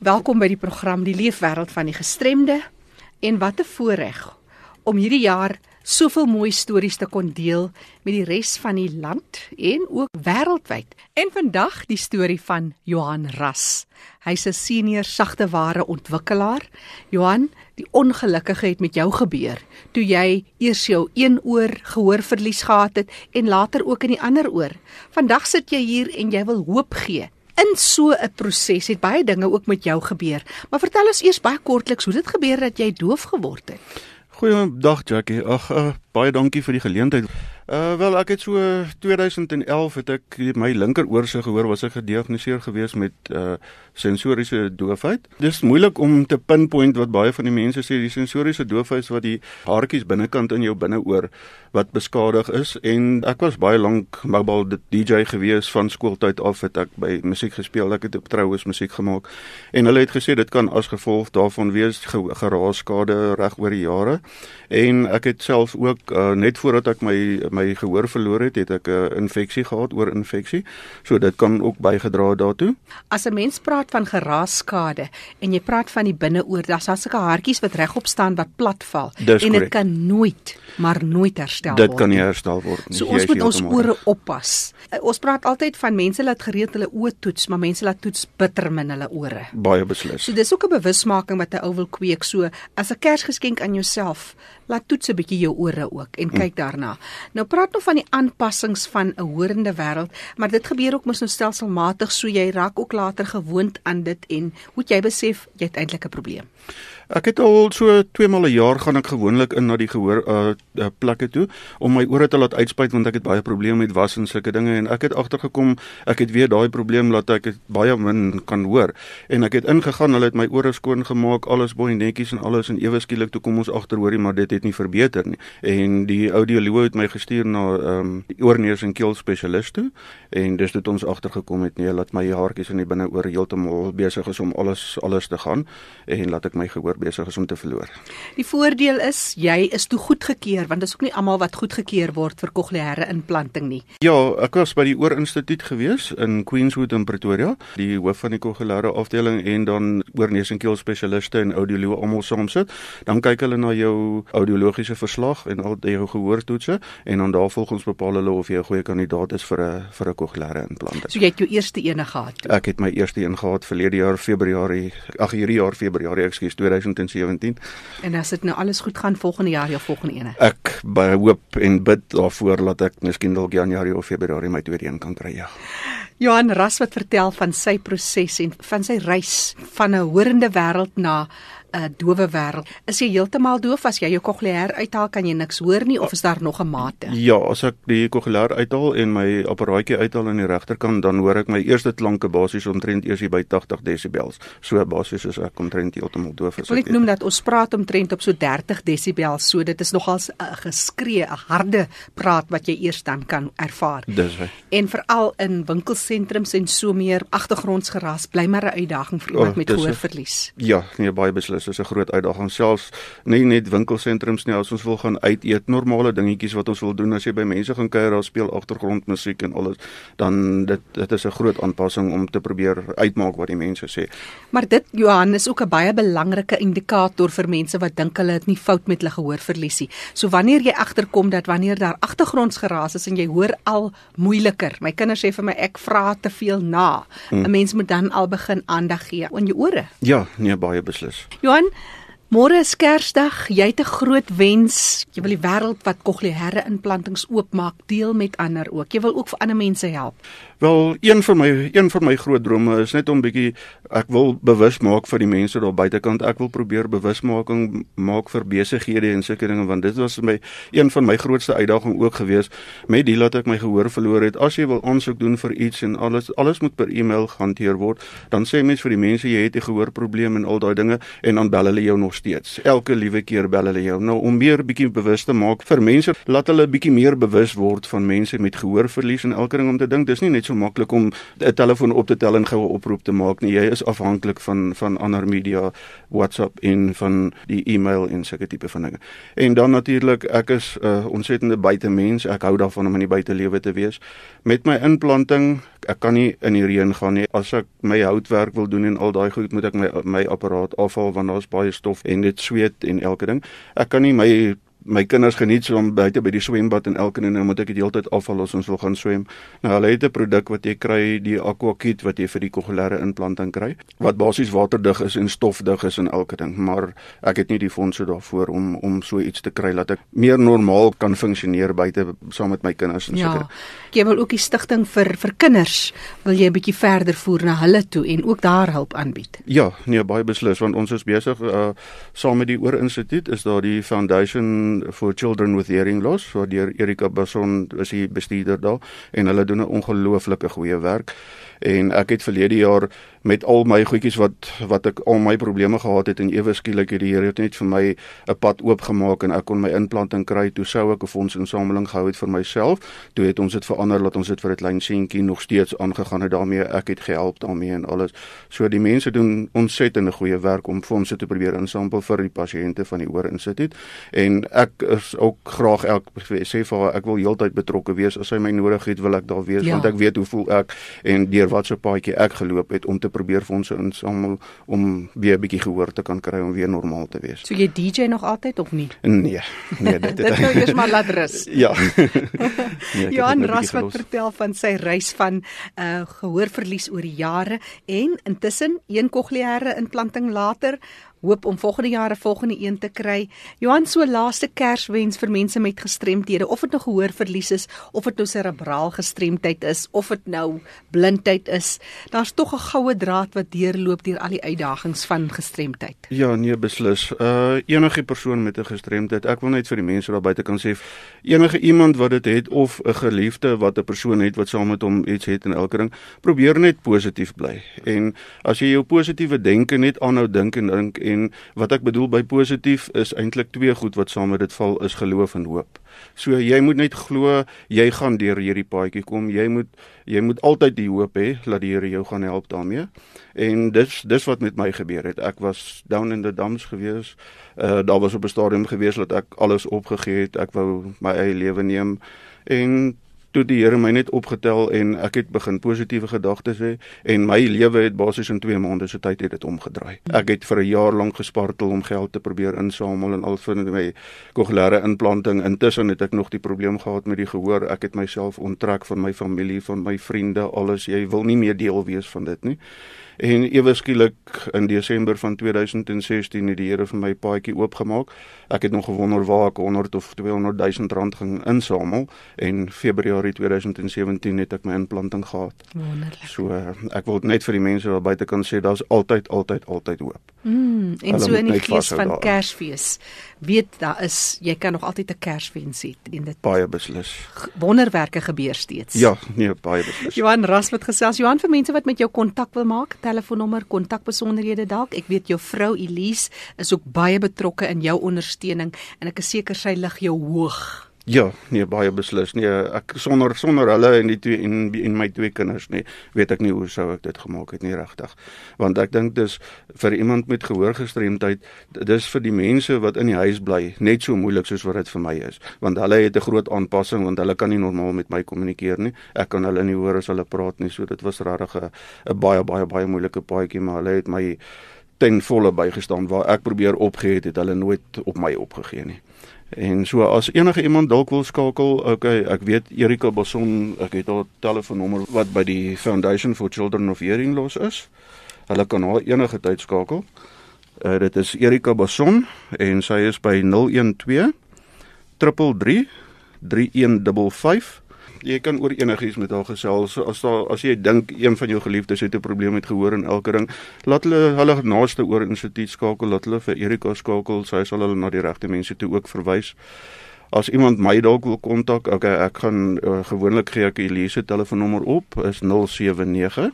Welkom by die program Die Leefwêreld van die Gestremde. En wat 'n voorreg om hierdie jaar soveel mooi stories te kon deel met die res van die land en ook wêreldwyd. En vandag die storie van Johan Ras. Hy's 'n senior sagteware ontwikkelaar. Johan, die ongelukkige het met jou gebeur toe jy eers jou een oor gehoorverlies gehad het en later ook in die ander oor. Vandag sit jy hier en jy wil hoop gee In so 'n proses het baie dinge ook met jou gebeur. Maar vertel ons eers baie kortliks hoe dit gebeur dat jy doof geword het. Goeiedag Jackie. Ag uh, baie dankie vir die geleentheid. Uh wel ek het so 2011 het ek my linkeroor se gehoor was ek gediagnoseer gewees met uh sensoriese doofheid. Dis moeilik om te pinpoint wat baie van die mense sê die sensoriese doofheid is wat die haartjies binnekant in jou binneoor wat beskadig is en ek was baie lank mobile DJ gewees van skooltyd af het ek by musiek gespeel. Ek het op troues musiek gemaak en hulle het gesê dit kan as gevolg daarvan wees geraasskade reg oor die jare. En ek het self ook uh, net voordat ek my my gehoor verloor het, het ek 'n uh, infeksie gehad oor infeksie. So dit kan ook bygedra daartoe. As 'n mens praat van geraasskade en jy praat van die binneoor, daar's daar sulke haartjies wat regop staan wat plat val en dit kan nooit maar nooit herstel dit word. Dit kan nie herstel word nie. So ons moet ons ore oppas. Uh, ons praat altyd van mense laat gereeld hulle oë toets, maar mense laat toets bitter min hulle ore. Baie beslis. So dis ook 'n bewusmaking wat 'n ou wil kweek. So as 'n Kersgeskenk aan jouself, laat toets 'n bietjie jou ore ook en kyk daarna. Nou praat nou van die aanpassings van 'n horende wêreld, maar dit gebeur ook mos nou stelselmatig, so jy raak ook later gewoond aan dit en moet jy besef jy het eintlik 'n probleem. Ek het al so 2 maal 'n jaar gaan ek gewoonlik in na die gehoor uh, uh plekke toe om my ore te laat uitspuit want ek het baie probleme met was en sulke dinge en ek het agtergekom ek het weer daai probleem laat ek baie min kan hoor. En ek het ingegaan hulle het my ore skoon gemaak alles mooi netjies en alles en ewe skielik toe kom ons agter hoorie maar dit het nie verbeter nie. En die audioloog het my gestuur na ehm um, oorneus en keel spesialist toe en dis dit ons agtergekom het nee laat my haartjies in die binneoor heeltemal besig is om alles alles te gaan en laat ek my gehoor besig is om te verloor. Die voordeel is jy is toe goedgekeur want dit is ook nie almal wat goedgekeur word vir kokleaire implanting nie. Ja, ek was by die Oorinstituut gewees in Queenswood in Pretoria, die hoof van die kokleaire afdeling en dan oorneus en keel spesialiste en audioloë almal saam sit. Dan kyk hulle na jou audiologiese verslag en al jou gehoortoetse en dan daar volgens bepaal hulle of jy 'n goeie kandidaat is vir 'n vir 'n kokleaire implanting. So jy het jou eerste een gehad. Toe. Ek het my eerste een gehad verlede jaar Februarie, ag hierdie jaar Februarie, ekskuus 2000 2017. En as dit nou alles goed gaan volgende jaar of volgende ene. Ek hoop en bid daarvoor dat ek miskien dalk Januarie of Februarie my tweede een kan kry. Ja. Johan Ras wat vertel van sy proses en van sy reis van 'n horende wêreld na 'n dowe wêreld. Is jy heeltemal doof as jy jou kokleair uithaal kan jy niks hoor nie of is daar nog 'n mate? Ja, as ek die kokleair uithaal en my apparaatjie uithaal aan die regterkant dan hoor ek my eerste klanke basies omtrent eers by 80 desibels. So basies is ek omtrent heeltemal doof as ek. Ek noem dat ons praat omtrent op so 30 desibels. So dit is nogal 'n geskree, 'n harde praat wat jy eers dan kan ervaar. Dis hy. En veral in winkelsentrums en so meer agtergrondsgeras bly maar 'n uitdaging vir iemand oh, met gehoorverlies. Ja, nee baie beslis is is 'n groot uitdaging selfs nie net winkelsentrums nie as ons wil gaan uit eet normale dingetjies wat ons wil doen as jy by mense gaan kuier daar speel agtergrondmusiek en alles dan dit dit is 'n groot aanpassing om te probeer uitmaak wat die mense sê. Maar dit Johan is ook 'n baie belangrike indikator vir mense wat dink hulle het nie fout met hulle gehoorverliesie. So wanneer jy agterkom dat wanneer daar agtergrondsgeraas is en jy hoor al moeiliker. My kinders sê vir my ek vra te veel na. Hmm. 'n Mens moet dan al begin aandag gee aan jou ore. Ja, nee baie beslis. Johan, môre is Kersdag. Jy het 'n groot wens. Jy wil die wêreld wat kokleaire implantings oopmaak deel met ander ook. Jy wil ook vir ander mense help. Wel, een van my een van my groot drome is net om bietjie ek wil bewus maak vir die mense daar buitekant. Ek wil probeer bewusmaking maak vir besighede en sulke dinge want dit was my een van my grootste uitdagings ook gewees met die laat ek my gehoor verloor het. As jy wil aansoek doen vir iets en alles alles moet per e-mail gehanteer word, dan sê mense vir die mense jy het 'n gehoorprobleem en al daai dinge en dan bel hulle jou nog steeds. Elke liewe keer bel hulle jou. Nou om meer bietjie bewus te maak vir mense, laat hulle bietjie meer bewus word van mense met gehoorverlies en elke ding om te dink dis nie net so maklik om 'n telefoon op te tel en goue oproep te maak nie. Jy is afhanklik van van ander media, WhatsApp en van die e-mail en sulke tipe van dinge. En dan natuurlik, ek is 'n uh, ontsettende buitemens. Ek hou daarvan om in die buitelewe te wees. Met my inplanting, ek kan nie in die reën gaan nie. As ek my houtwerk wil doen en al daai goed, moet ek my my apparaat afhaal want daar's baie stof en dit sweet en elke ding. Ek kan nie my my kinders geniet so om buite by die swembad en elke nou moet ek dit heeltyd afval as ons wil gaan swem. Nou hulle het 'n produk wat jy kry, die AquaKit wat jy vir die kogelêre implanting kry, wat basies waterdig is en stofdig is en elke ding, maar ek het nie die fondse daarvoor om om so iets te kry dat ek meer normaal kan funksioneer buite saam met my kinders en ja, seker. Jy wil ook die stigting vir vir kinders wil jy 'n bietjie verder voer na hulle toe en ook daar hulp aanbied. Ja, nee, baie beslis want ons is besig uh saam met die Oor Instituut is daar die foundation for Children with Hearing Loss, waar deur Erika Bason is die bestuurder daar en hulle doen 'n ongelooflike goeie werk en ek het verlede jaar met al my goedjies wat wat ek al my probleme gehad het en ewe skielik het die Here net vir my 'n pad oopgemaak en ek kon my implanting kry toe sou ek 'n fondsinsameling gehou het vir myself. Toe het ons dit verander dat ons dit vir dit lyn seentjie nog steeds aangegaan het daarmee. Ek het gehelp daarmee en alles. So die mense doen ontsettende goeie werk om fondse te probeer insamel vir die pasiënte van die Oor Instituut en ek is ook graag elk sê vir haar ek wil heeltyd betrokke wees. As sy my nodig het wil ek daar wees ja. want ek weet hoe voel ek. En deur wat so paadjie ek geloop het om te probeer fondse insamel om weer 'n bietjie gehoor te kan kry om weer normaal te wees. So jy DJ nog altyd of nie? Nee, nee, dit dit nou eers maar laat rus. ja. nee, Johan Ras wat vertel van sy reis van uh gehoorverlies oor die jare en intussen een kokleaire implanting later hoop om volgende jaar 'n volgende een te kry. Johan, so laaste Kerswens vir mense met gestremthede, of dit nou gehoorverlies is, of dit nou serebraal gestremdheid is, of dit nou blindheid is, daar's tog 'n goue draad wat deurloop deur al die uitdagings van gestremdheid. Ja, nee, beslis. Uh enige persoon met 'n gestremdheid, ek wil net vir die mense daar buite kan sê, enige iemand wat dit het of 'n geliefde wat 'n persoon het wat saam met hom iets het en elke ding, probeer net positief bly. En as jy jou positiewe denke net aanhou dink en dink en wat ek bedoel by positief is eintlik twee goed wat saam met dit val is geloof en hoop. So jy moet net glo jy gaan deur hierdie paadjie kom. Jy moet jy moet altyd die hoop hê dat die Here jou gaan help daarmee. En dis dis wat met my gebeur het. Ek was down in the dumps gewees. Uh daar was op 'n stadium gewees dat ek alles opgegee het. Ek wou my eie lewe neem en toe die Here my net opgetel en ek het begin positiewe gedagtes hê en my lewe het basies in 2 maande se tyd het dit omgedraai. Ek het vir 'n jaar lank gespartel om geld te probeer insamel en al vir my kogelêre implanting. Intussen het ek nog die probleem gehad met die gehoor. Ek het myself onttrek van my familie, van my vriende, alles. Jy wil nie meer deel wees van dit nie. En ewe skielik in Desember van 2016 het die Here vir my paadjie oopgemaak. Ek het nog gewonder waar ek 100 of 200 000 rand ging insamel en Februarie 2017 het ek my implanting gehad. Wonderlik. So ek wil net vir die mense daar buite kan sê daar's altyd altyd altyd hoop. Mm, en Hulle so in die gees van Kersfees. Weet daar is jy kan nog altyd 'n Kersfees hê in dit. Baie beslis. Wonderwerke gebeur steeds. Ja, nee, baie beslis. Johan Ras wat gesels. Johan vir mense wat met jou kontak wil maak, telefoonnommer, kontakbesonderhede dalk. Ek weet jou vrou Elise is ook baie betrokke in jou ondersteuning en ek is seker sy lig jou hoog. Ja, nee baie beslis. Nee, ek sonder sonder hulle en die twee en en my twee kinders nie, weet ek nie hoe sou ek dit gemaak het nie regtig. Want ek dink dis vir iemand met gehoorgestremdheid, dis vir die mense wat in die huis bly net so moeilik soos wat dit vir my is. Want hulle het 'n groot aanpassing want hulle kan nie normaal met my kommunikeer nie. Ek kan hulle nie hoor as hulle praat nie. So dit was regtig 'n baie baie baie moeilike paadjie, maar hulle het my ten volle bygestaan waar ek probeer opgee het, het hulle nooit op my opgegee nie. En so as enige iemand dalk wil skakel, okay, ek weet Erika Boson, ek het haar telefoonnommer wat by die Foundation for Children of Hearing Loss is. Hulle kan haar enige tyd skakel. Uh, dit is Erika Boson en sy is by 012 333 3155 jy kan oor enigiets met haar gesels. As daar as jy dink een van jou geliefdes het 'n probleem met gehoor en elke ding, laat hulle hulle naaste oor instituut skakel, laat hulle vir Erika skakel, sy sal hulle na die regte mense toe ook verwys. As iemand my dalk wil kontak, okay, ek gaan uh, gewoonlik gee ek Elise telefoonnommer op is 079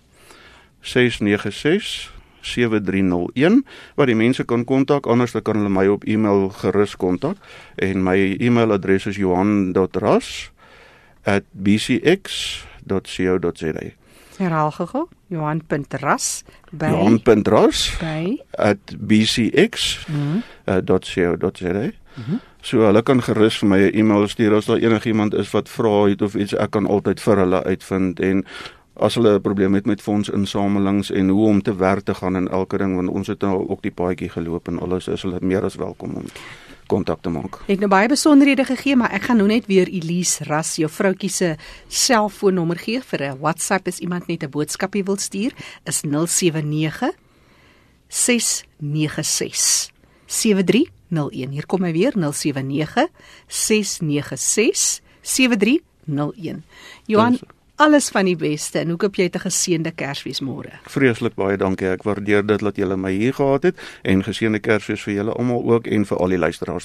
696 7301 waar die mense kan kontak anders dan kan hulle my op e-mail gerus kontak en my e-mailadres is johan.ras@bcx johan.ras.co.za. Herhaal gou. Johan.ras by Johan.ras by @bcx.co.za. Mm -hmm. So hulle kan gerus vir my 'n e-mail stuur as daar enigiemand is wat vra het of iets, ek kan altyd vir hulle uitvind en as hulle 'n probleem het met fondsinsamelings en hoe om te werk te gaan in elke ding want ons het nou ook die paadjie geloop en alles is hulle meer as welkom om kontak te maak. Ek het nou baie besonderhede gegee, maar ek gaan nou net weer Elise Ras, jou vroutjie se selfoonnommer gee vir 'n WhatsApp as iemand net 'n boodskapie wil stuur, is 079 696 7301. Hier kom hy weer 079 696 7301. Johan, alles van die beste en hoop jy 'n geseënde Kersfees môre. Vreeslik baie dankie. Ek waardeer dit dat julle my hier gehad het en geseënde Kersfees vir julle almal ook en vir al die luisteraars.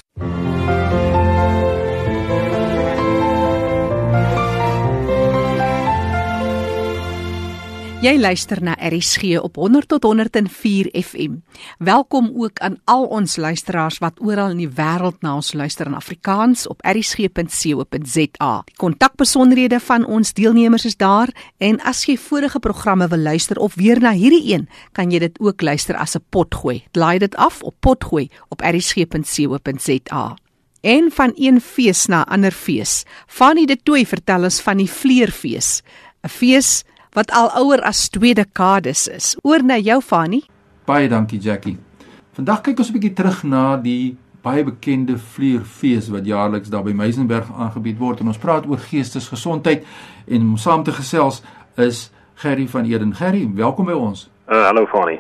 Jy luister na RSG op 100 tot 104 FM. Welkom ook aan al ons luisteraars wat oral in die wêreld na ons luister in Afrikaans op rsg.co.za. Die kontakbesonderhede van ons deelnemers is daar en as jy vorige programme wil luister of weer na hierdie een, kan jy dit ook luister as 'n potgooi. Laai dit af op potgooi op rsg.co.za. En van een fees na ander fees. Fanny de Tooi vertel ons van die Vleerfees, 'n fees wat al ouer as twee dekades is. Oor na jou Fani. Baie dankie Jackie. Vandag kyk ons 'n bietjie terug na die baie bekende vleerfees wat jaarliks daar by Meisenberg aangebied word en ons praat oor geestesgesondheid en om saam te gesels is Gerry van Eden. Gerry, welkom by ons. Uh, hallo Fani.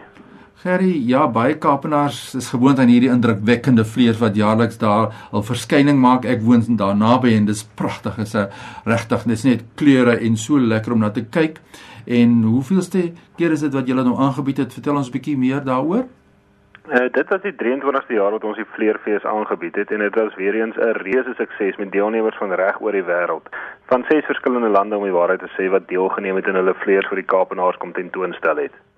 Gerry, ja, baie Kaapenaars is gewoond aan hierdie indrukwekkende vlees wat jaarliks daar al verskyning maak. Ek woon daar naby en dis pragtig. Dit is regtig, net kleure en so lekker om na te kyk. En hoeveelste keer is dit wat julle nou aangebied het? Vertel ons 'n bietjie meer daaroor. Uh, dit was die 23ste jaar wat ons die vleerfees aangebied het en dit was weer eens 'n reuse sukses met deelnemers van reg oor die wêreld. Van ses verskillende lande om die waarheid te sê wat deelgeneem het en hulle vleers vir die Kaapenaars kom tentoonstel het.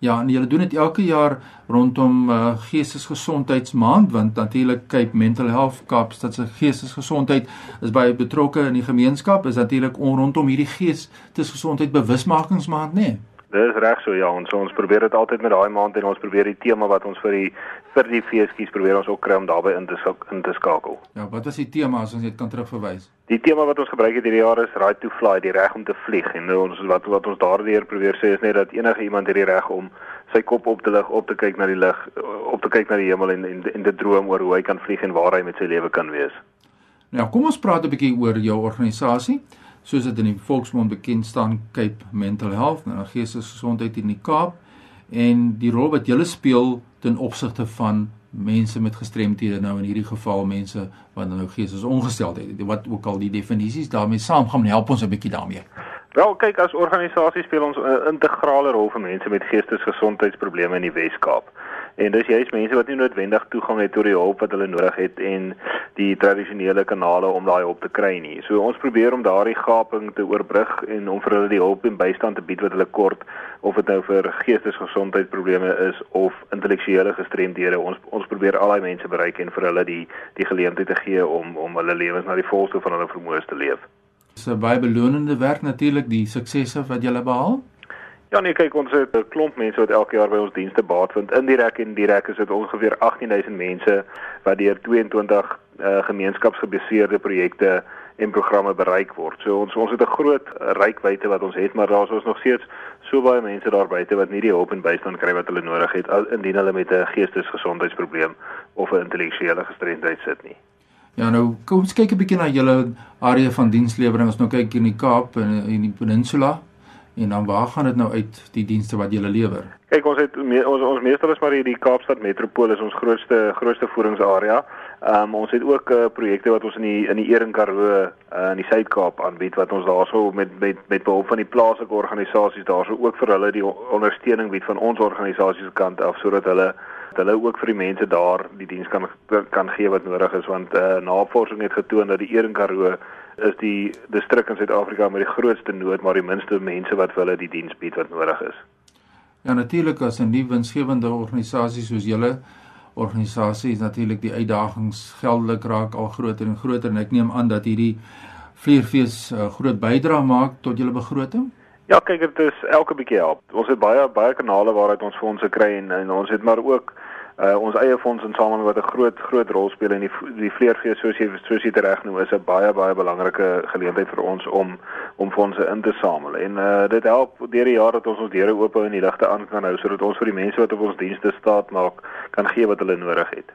Ja, en julle doen dit elke jaar rondom uh, Geestesgesondheidsmaand want natuurlik kyk Mental Health Kaapstad se geestesgesondheid is baie betrokke in die gemeenskap is natuurlik rondom hierdie geestesgesondheid bewusmakingsmaand, nê? Nee? Dis reg so ja, ons ons probeer dit altyd met daai maand en ons probeer die tema wat ons vir die vir die feeskies probeer ons ook kry om daarbey in te in te skakel. Ja, wat was die tema as ons net kan terugverwys? Die tema wat ons gebruik het hierdie jaar is right to fly, die reg om te vlieg. En nou ons wat wat ons daardeur probeer sê is net dat enige iemand hierdie reg om sy kop op te lig, op te kyk na die lig, op te kyk na die hemel en en, en te droom oor hoe hy kan vlieg en waar hy met sy lewe kan wees. Nou, kom ons praat 'n bietjie oor jou organisasie soos dit in die volksmond bekend staan Cape Mental Health, nou geestesgesondheid in die Kaap en die rol wat julle speel ten opsigte van mense met gestremthede nou in hierdie geval mense wat nou geestesongesteldheid het wat ook al die definisies daarmee saamgaan help ons 'n bietjie daarmee. Wel kyk as organisasie speel ons 'n integrale rol vir mense met geestesgesondheidsprobleme in die Wes-Kaap. En dis juist mense wat nie noodwendig toegang het tot die hulp wat hulle nodig het en die tradisionele kanale om daai hulp te kry nie. So ons probeer om daardie gaping te oorbrug en om vir hulle die hulp en bystand te bied wat hulle kort of dit nou vir geestesgesondheidsprobleme is of intellektuele gestremdhede. Ons ons probeer al daai mense bereik en vir hulle die die geleentheid te gee om om hulle lewens na die volste van hulle vermoëns te leef. Dis 'n baie belonende werk natuurlik die suksesse wat jy behaal. Ja nee, kyk ons het 'n klomp mense wat elke jaar by ons dienste baat vind. Indirek en direk is dit ongeveer 18000 mense wat deur 22 uh, gemeenskapsgebaseerde projekte en programme bereik word. So ons ons het 'n groot rykwyte wat ons het, maar daar's ons nog steeds so baie mense daar buite wat nie die hulp en bystand kry wat hulle nodig het indien hulle met 'n geestesgesondheidsprobleem of 'n intellektuele gestremdheid sit nie. Ja nou, kom ons kyk 'n bietjie na julle area van dienslewering. Ons nou kyk in die Kaap en in die Peninsula. En dan waar gaan dit nou uit die dienste wat julle lewer? Kyk, ons het ons ons meestal is maar hier die Kaapstad metropool is ons grootste grootste voedingsarea. Ehm um, ons het ook uh, projekte wat ons in die in die Ering Karoo uh, in die Suid-Kaap aanbied wat ons daarso met met met behulp van die plaaslike organisasies daarso ook vir hulle die ondersteuning bied van ons organisasie se kant af sodat hulle hulle ook vir die mense daar die diens kan kan gee wat nodig is want uh, navorsing het getoon dat die Ering Karoo is die distrik in Suid-Afrika met die grootste nood maar die minste mense wat vir hulle die diens bied wat nodig is. Ja natuurlik as 'n nuwe winsgewende organisasie soos julle organisasie is natuurlik die uitdagings geldelik raak al groter en groter en ek neem aan dat hierdie vleerfees 'n uh, groot bydrae maak tot julle begroting? Ja, kyk, dit is elke bietjie help. Ons het baie baie kanale waaruit ons fondse kry en, en ons het maar ook uh, ons eie fonds in sameling wat 'n groot groot rol speel in die die vleerfees soos jy soos jy reg noem is 'n baie baie belangrike geleentheid vir ons om om fondse in te samel. En uh, dit help deur die jaar dat ons ons deure oop hou en die ligte aan kan hou sodat ons vir die mense wat op ons dienste staat maak kan gee wat hulle nodig het.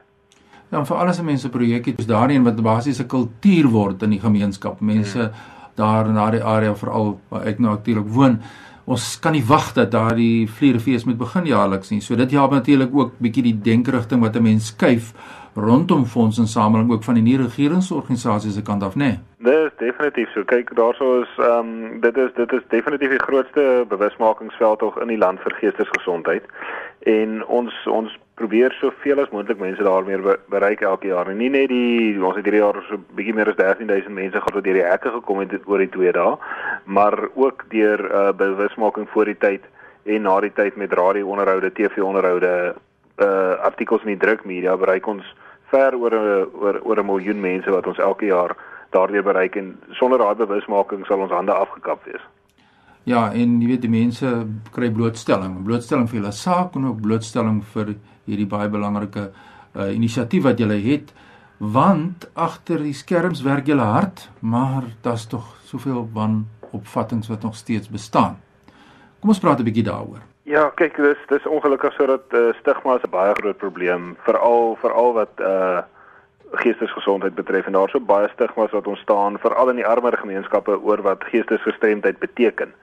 Dan vir alles mense projekte is daarin wat basies 'n kultuur word in die gemeenskap. Mense hmm. Daar in daardie area veral waar ek nou natuurlik woon ons kan nie wag dat daardie vlierfees moet begin jaarliks nie. So dit help natuurlik ook bietjie die denkerigting wat 'n mens skuif rondom fondsinsameling ook van die nie-regeringsorganisasies se kant af, né? Nee. Dis definitief so. Kyk, daarso is ehm um, dit is dit is definitief die grootste bewusmakingsveld tog in die land vir geestesgesondheid. En ons ons probeer soveel as moontlik mense daarmee bereik elke jaar. En nie net die ons het hierdie jaar so 'n bietjie meer as 13000 mense gehad wat deur die hekke gekom het oor die 2 dae, maar ook deur uh, bewusmaking voor die tyd en na die tyd met radio-onderhoude, TV-onderhoude, uh artikels in die drukmedia bereik ons ver oor oor oor 'n miljoen mense wat ons elke jaar daardeur bereik en sonder daai bewusmaking sal ons hande afgekap wees. Ja, en jy weet die mense kry blootstelling, blootstelling vir hulle saak en ook blootstelling vir hierdie baie belangrike uh, inisiatief wat julle het want agter die skerms werk julle hard maar daar's tog soveel wanopvattinge wat nog steeds bestaan. Kom ons praat 'n bietjie daaroor. Ja, kyk, dis dis ongelukkig sodat uh, stigma 'n baie groot probleem veral veral wat uh geestesgesondheid betref en daar's so baie stigmas wat ontstaan veral in die armer gemeenskappe oor wat geestesgestremdheid beteken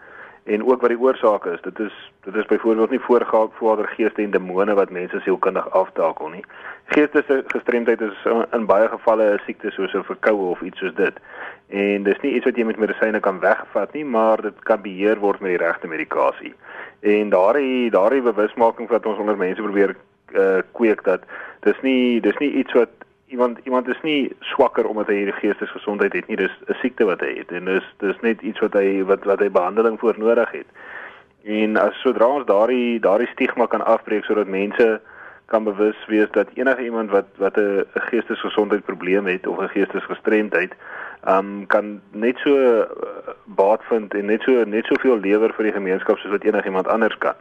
en ook wat die oorsake is. Dit is dit is byvoorbeeld nie voorgaande geeste en demone wat mense sielkundig aftakel nie. Geestesgestremdheid is in baie gevalle 'n siekte soos 'n verkoue of iets soos dit. En dis nie iets wat jy met medisyne kan wegvat nie, maar dit kan beheer word met die regte medikasie. En daardie daardie bewusmaking wat ons onder mense probeer uh, kweek dat dis nie dis nie iets wat iemand iemand is nie swakker omdat hy hierdie geestesgesondheid het nie dis 'n siekte wat hy het en dis dis net iets wat hy wat wat hy behandeling voor nodig het. En as sodra ons daardie daardie stigma kan afbreek sodat mense kan bewus wees dat enige iemand wat wat 'n geestesgesondheid probleem het of 'n geestesgestremdheid um kan net so uh, baat vind en net so net soveel lewer vir die gemeenskap soos wat enigiemand anders kan.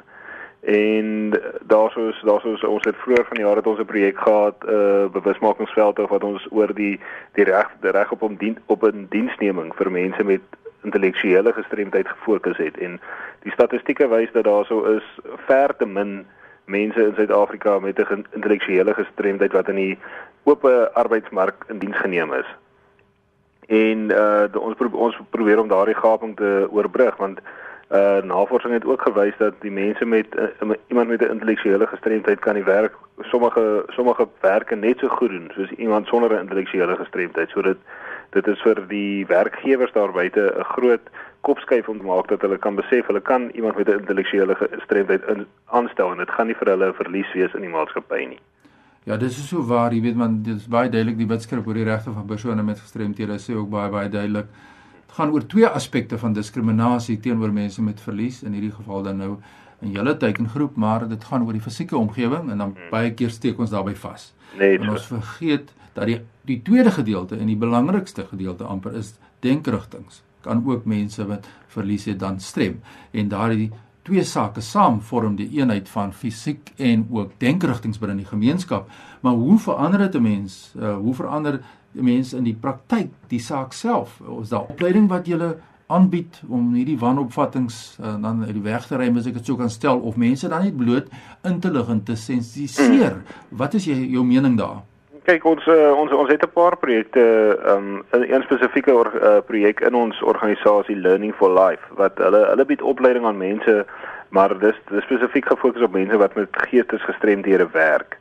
En daarsoos daarsoos ons het vroeër van die jaar het ons 'n projek gehad, 'n uh, bewusmakingsveld of wat ons oor die die reg die reg op om dien op 'n diensneming vir mense met intellektuele gestremdheid gefokus het en die statistieke wys dat daarso is ver te min mense in Suid-Afrika met 'n intellektuele gestremdheid wat in die oop arbeidsmark in diens geneem is. En uh ons pro ons probeer om daardie gaping te oorbrug want uh navorsing het ook gewys dat die mense met uh, iemand met 'n intellektuele gestremdheid kan die werk sommige sommige werke net so goed doen soos iemand sonder 'n intellektuele gestremdheid. So dit dit is vir die werkgewers daar buite 'n groot kopskuif om te maak dat hulle kan besef hulle kan iemand met 'n intellektuele gestremdheid aanstel en dit gaan nie vir hulle 'n verlies wees in die maatskappy nie. Ja, dis is so waar, jy weet want dit is baie duidelik die wetskrif oor die regte van persone met gestremthede sê ook baie baie duidelik gaan oor twee aspekte van diskriminasie teenoor mense met verlies in hierdie geval dan nou in julle teikengroep maar dit gaan oor die fisieke omgewing en dan hmm. baie keer steek ons daarbey vas. Nee, en ons vergeet dat die die tweede gedeelte en die belangrikste gedeelte amper is denkrigtings. Kan ook mense wat verlies het dan strem. En daardie twee sake saam vorm die eenheid van fisiek en ook denkrigtings binne die gemeenskap. Maar hoe verander dit 'n mens? Uh, hoe verander mense in die praktyk die saak self is daar opleiding wat jy aanbied om hierdie wanopvattinge uh, dan uit die weg te ry as ek dit sou kan stel of mense dan net bloot in te lig en te sensitiseer wat is jy jou mening daar kyk ons uh, ons ons het 'n paar projekte um, in een spesifieke uh, projek in ons organisasie Learning for Life wat hulle hulle bied opleiding aan mense maar dis dis spesifiek gefokus op mense wat met geestesgestremdhede werk.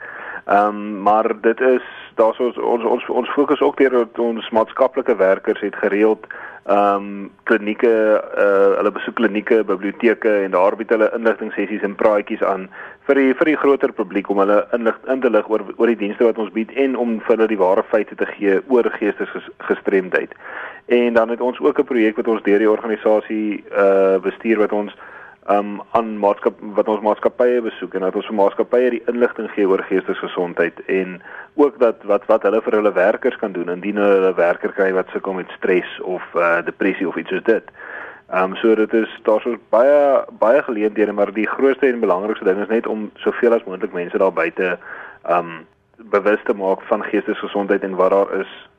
Ehm um, maar dit is daar's ons ons ons ons fokus ook deur ons maatskaplike werkers het gereeld ehm um, klinieke uh hulle besoek klinieke, biblioteke en daar bied hulle inligting sessies en praatjies aan vir die vir die groter publiek om hulle inlig in te lig oor oor die dienste wat ons bied en om vir hulle die ware feite te gee oor geestesgestremdheid. En dan het ons ook 'n projek wat ons deur die organisasie uh bestuur wat ons um aan maatskap wat ons maatskappye besoek en dat ons vir maatskappye die inligting gee oor geestesgesondheid en ook dat wat wat hulle vir hulle werkers kan doen indien hulle 'n werker kry wat sukkel met stres of uh, depressie of iets soos dit. Um so dit is daar's baie baie geleenthede maar die grootste en belangrikste ding is net om soveel as moontlik mense daar buite um bewus te maak van geestesgesondheid en wat daar is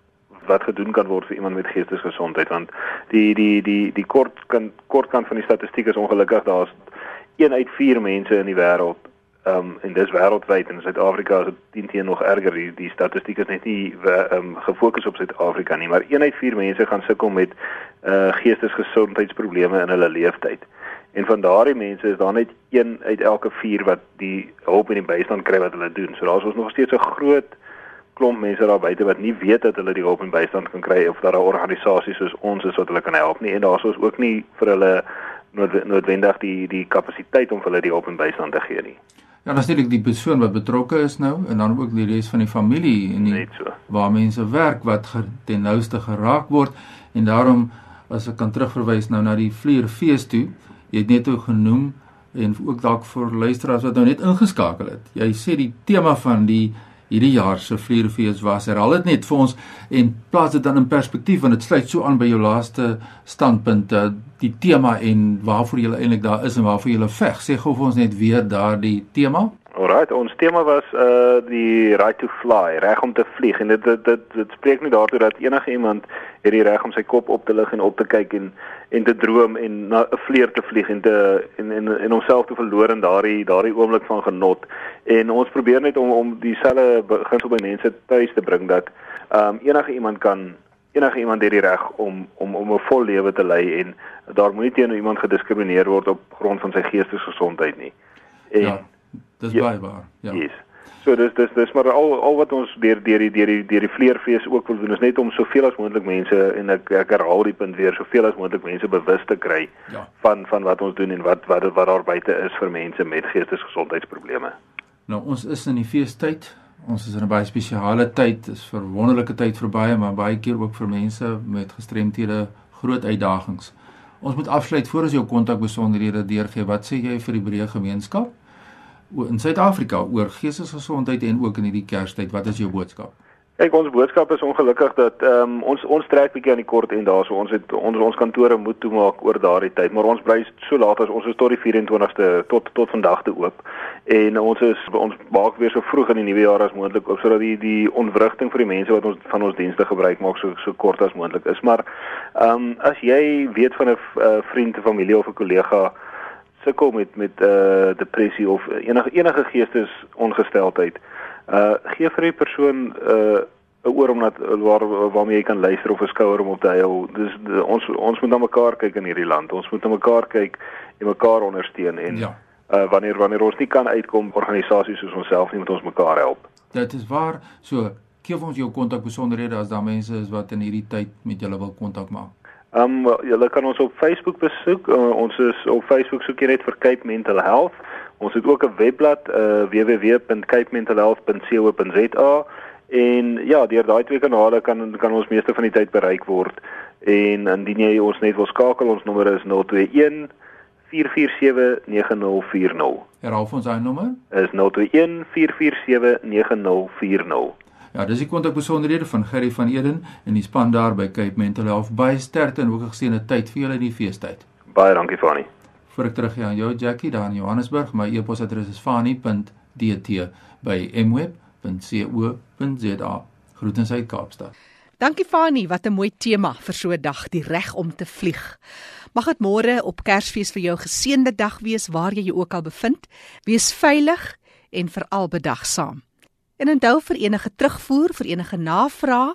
wat gedoen kan word vir iemand met geestesgesondheid want die die die die kort kan kort kant van die statistiek is ongelukkig daar's 1 uit 4 mense in die wêreld ehm um, en dis wêreldwyd en in Suid-Afrika is dit teen nog erger die die statistiek is net nie ehm um, gefokus op Suid-Afrika nie maar 1 uit 4 mense gaan sukkel met uh geestesgesondheidsprobleme in hulle lewenstyd en van daardie mense is daar net 1 uit elke 4 wat die hulp en die bystand kry wat hulle doen. So daar's ons nog steeds 'n groot klomp mense daar buite wat nie weet dat hulle die hulp en bystand kan kry of dat daar organisasies soos ons is wat hulle kan help nie en daar's ons ook nie vir hulle noodwendig die die kapasiteit om vir hulle die hulp en bystand te gee nie. Ja, natuurlik die persoon wat betrokke is nou en dan ook die res van die familie en die so. waar mense werk wat ten nouste geraak word en daarom as ek kan terugverwys nou na die vlierfees toe, jy het net ook genoem en ook dalk vir luisteraars wat nou net ingeskakel het. Jy sê die tema van die hierdie jaar se vlierfees was. Herhaal dit net vir ons en plaas dit dan in perspektief want dit sluit so aan by jou laaste standpunt uh, die tema en waarvoor jy eintlik daar is en waarvoor jy veg. Sê gou vir ons net weer daardie tema. Alright, ons tema was uh die right to fly, reg om te vlieg en dit dit dit, dit spreek nie daartoe dat enige iemand het die reg om sy kop op te lig en op te kyk en en te droom en na 'n vlieër te vlieg en te en en en homself te verloor in daardie daardie oomblik van genot. En ons probeer net om om dieselfde beginsel by mense tuis te bring dat um enige iemand kan enige iemand het die reg om om om 'n vol lewe te lei en daar moenie teenoor iemand gediskrimineer word op grond van sy geestesgesondheid nie. En ja Dis ja, baie waar. Ja. Yes. So dis dis dis maar al al wat ons deur deur die deur die deur die vleerfees ook wil doen is net om soveel as moontlik mense en ek ek herhaal die punt weer soveel as moontlik mense bewus te kry ja. van van wat ons doen en wat wat wat daar buite is vir mense met geestesgesondheidsprobleme. Nou ons is in die feestyd. Ons is in 'n baie spesiale tyd. Dis 'n wonderlike tyd vir baie, maar baie keer ook vir mense met gestremthede groot uitdagings. Ons moet afsluit voor ons jou kontak besonderhede deurgee. Wat sê jy vir die breë gemeenskap? In Suid-Afrika oor geestesgesondheid en ook in hierdie Kerstyd. Wat is jou boodskap? Kyk, ons boodskap is ongelukkig dat ehm um, ons ons trek bietjie aan die kort en daarso ons het ons ons kantore moet toemaak oor daardie tyd, maar ons bly so laat as ons is tot die 24ste tot tot vandag te oop. En ons is ons maak weer so vroeg in die nuwe jaar as moontlik oop sodat die die ontwrigting vir die mense wat ons van ons dienste gebruik maak so so kort as moontlik is. Maar ehm um, as jy weet van 'n uh, vriend, familie of 'n kollega sukkel met met uh depressie of enige enige geestesongesteldheid. Uh gee vir die persoon uh 'n oor om dat waar waarmee jy kan luister of 'n skouer om op te hou. Dis ons ons moet na mekaar kyk in hierdie land. Ons moet na mekaar kyk en mekaar ondersteun en ja. uh wanneer wanneer ons nie kan uitkom organisasies soos onsself nie moet ons mekaar help. Dit is waar. So gee ons jou kontak besonderhede as daar mense is wat in hierdie tyd met julle wil kontak maak. Ehm um, julle kan ons op Facebook besoek. Uh, ons is op Facebook soek jy net vir Cape Mental Health. Ons het ook 'n webblad uh, www.capementalhealth.co.za en ja, deur daai twee kanale kan kan ons meeste van die tyd bereik word. En indien jy ons net wil skakel, ons nommer is 021 447 9040. Herhaal ons daai nommer? Is 021 447 9040. Ja, dis die kontakbesonderhede van Gerry van Eden en die span daar by Cape Mental Health. Baie sterkte en ook 'n geseënde tyd vir julle in die feestyd. Baie dankie Fani. Voor ek teruggaan aan jou Jackie daar in Johannesburg, my e-posadres is fani.dt@mweb.co.za. Groetens uit Kaapstad. Dankie Fani, wat 'n mooi tema vir so 'n dag, die reg om te vlieg. Mag dit môre op Kersfees vir jou geseënde dag wees waar jy jou ook al bevind. Wees veilig en veral bedagsaam. En onthou vir enige terugvoer, vir enige navrae,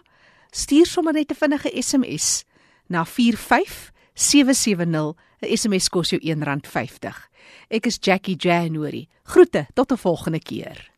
stuur sommer net 'n vinnige SMS na 45770. 'n SMS kos jou R1.50. Ek is Jackie January. Groete tot 'n volgende keer.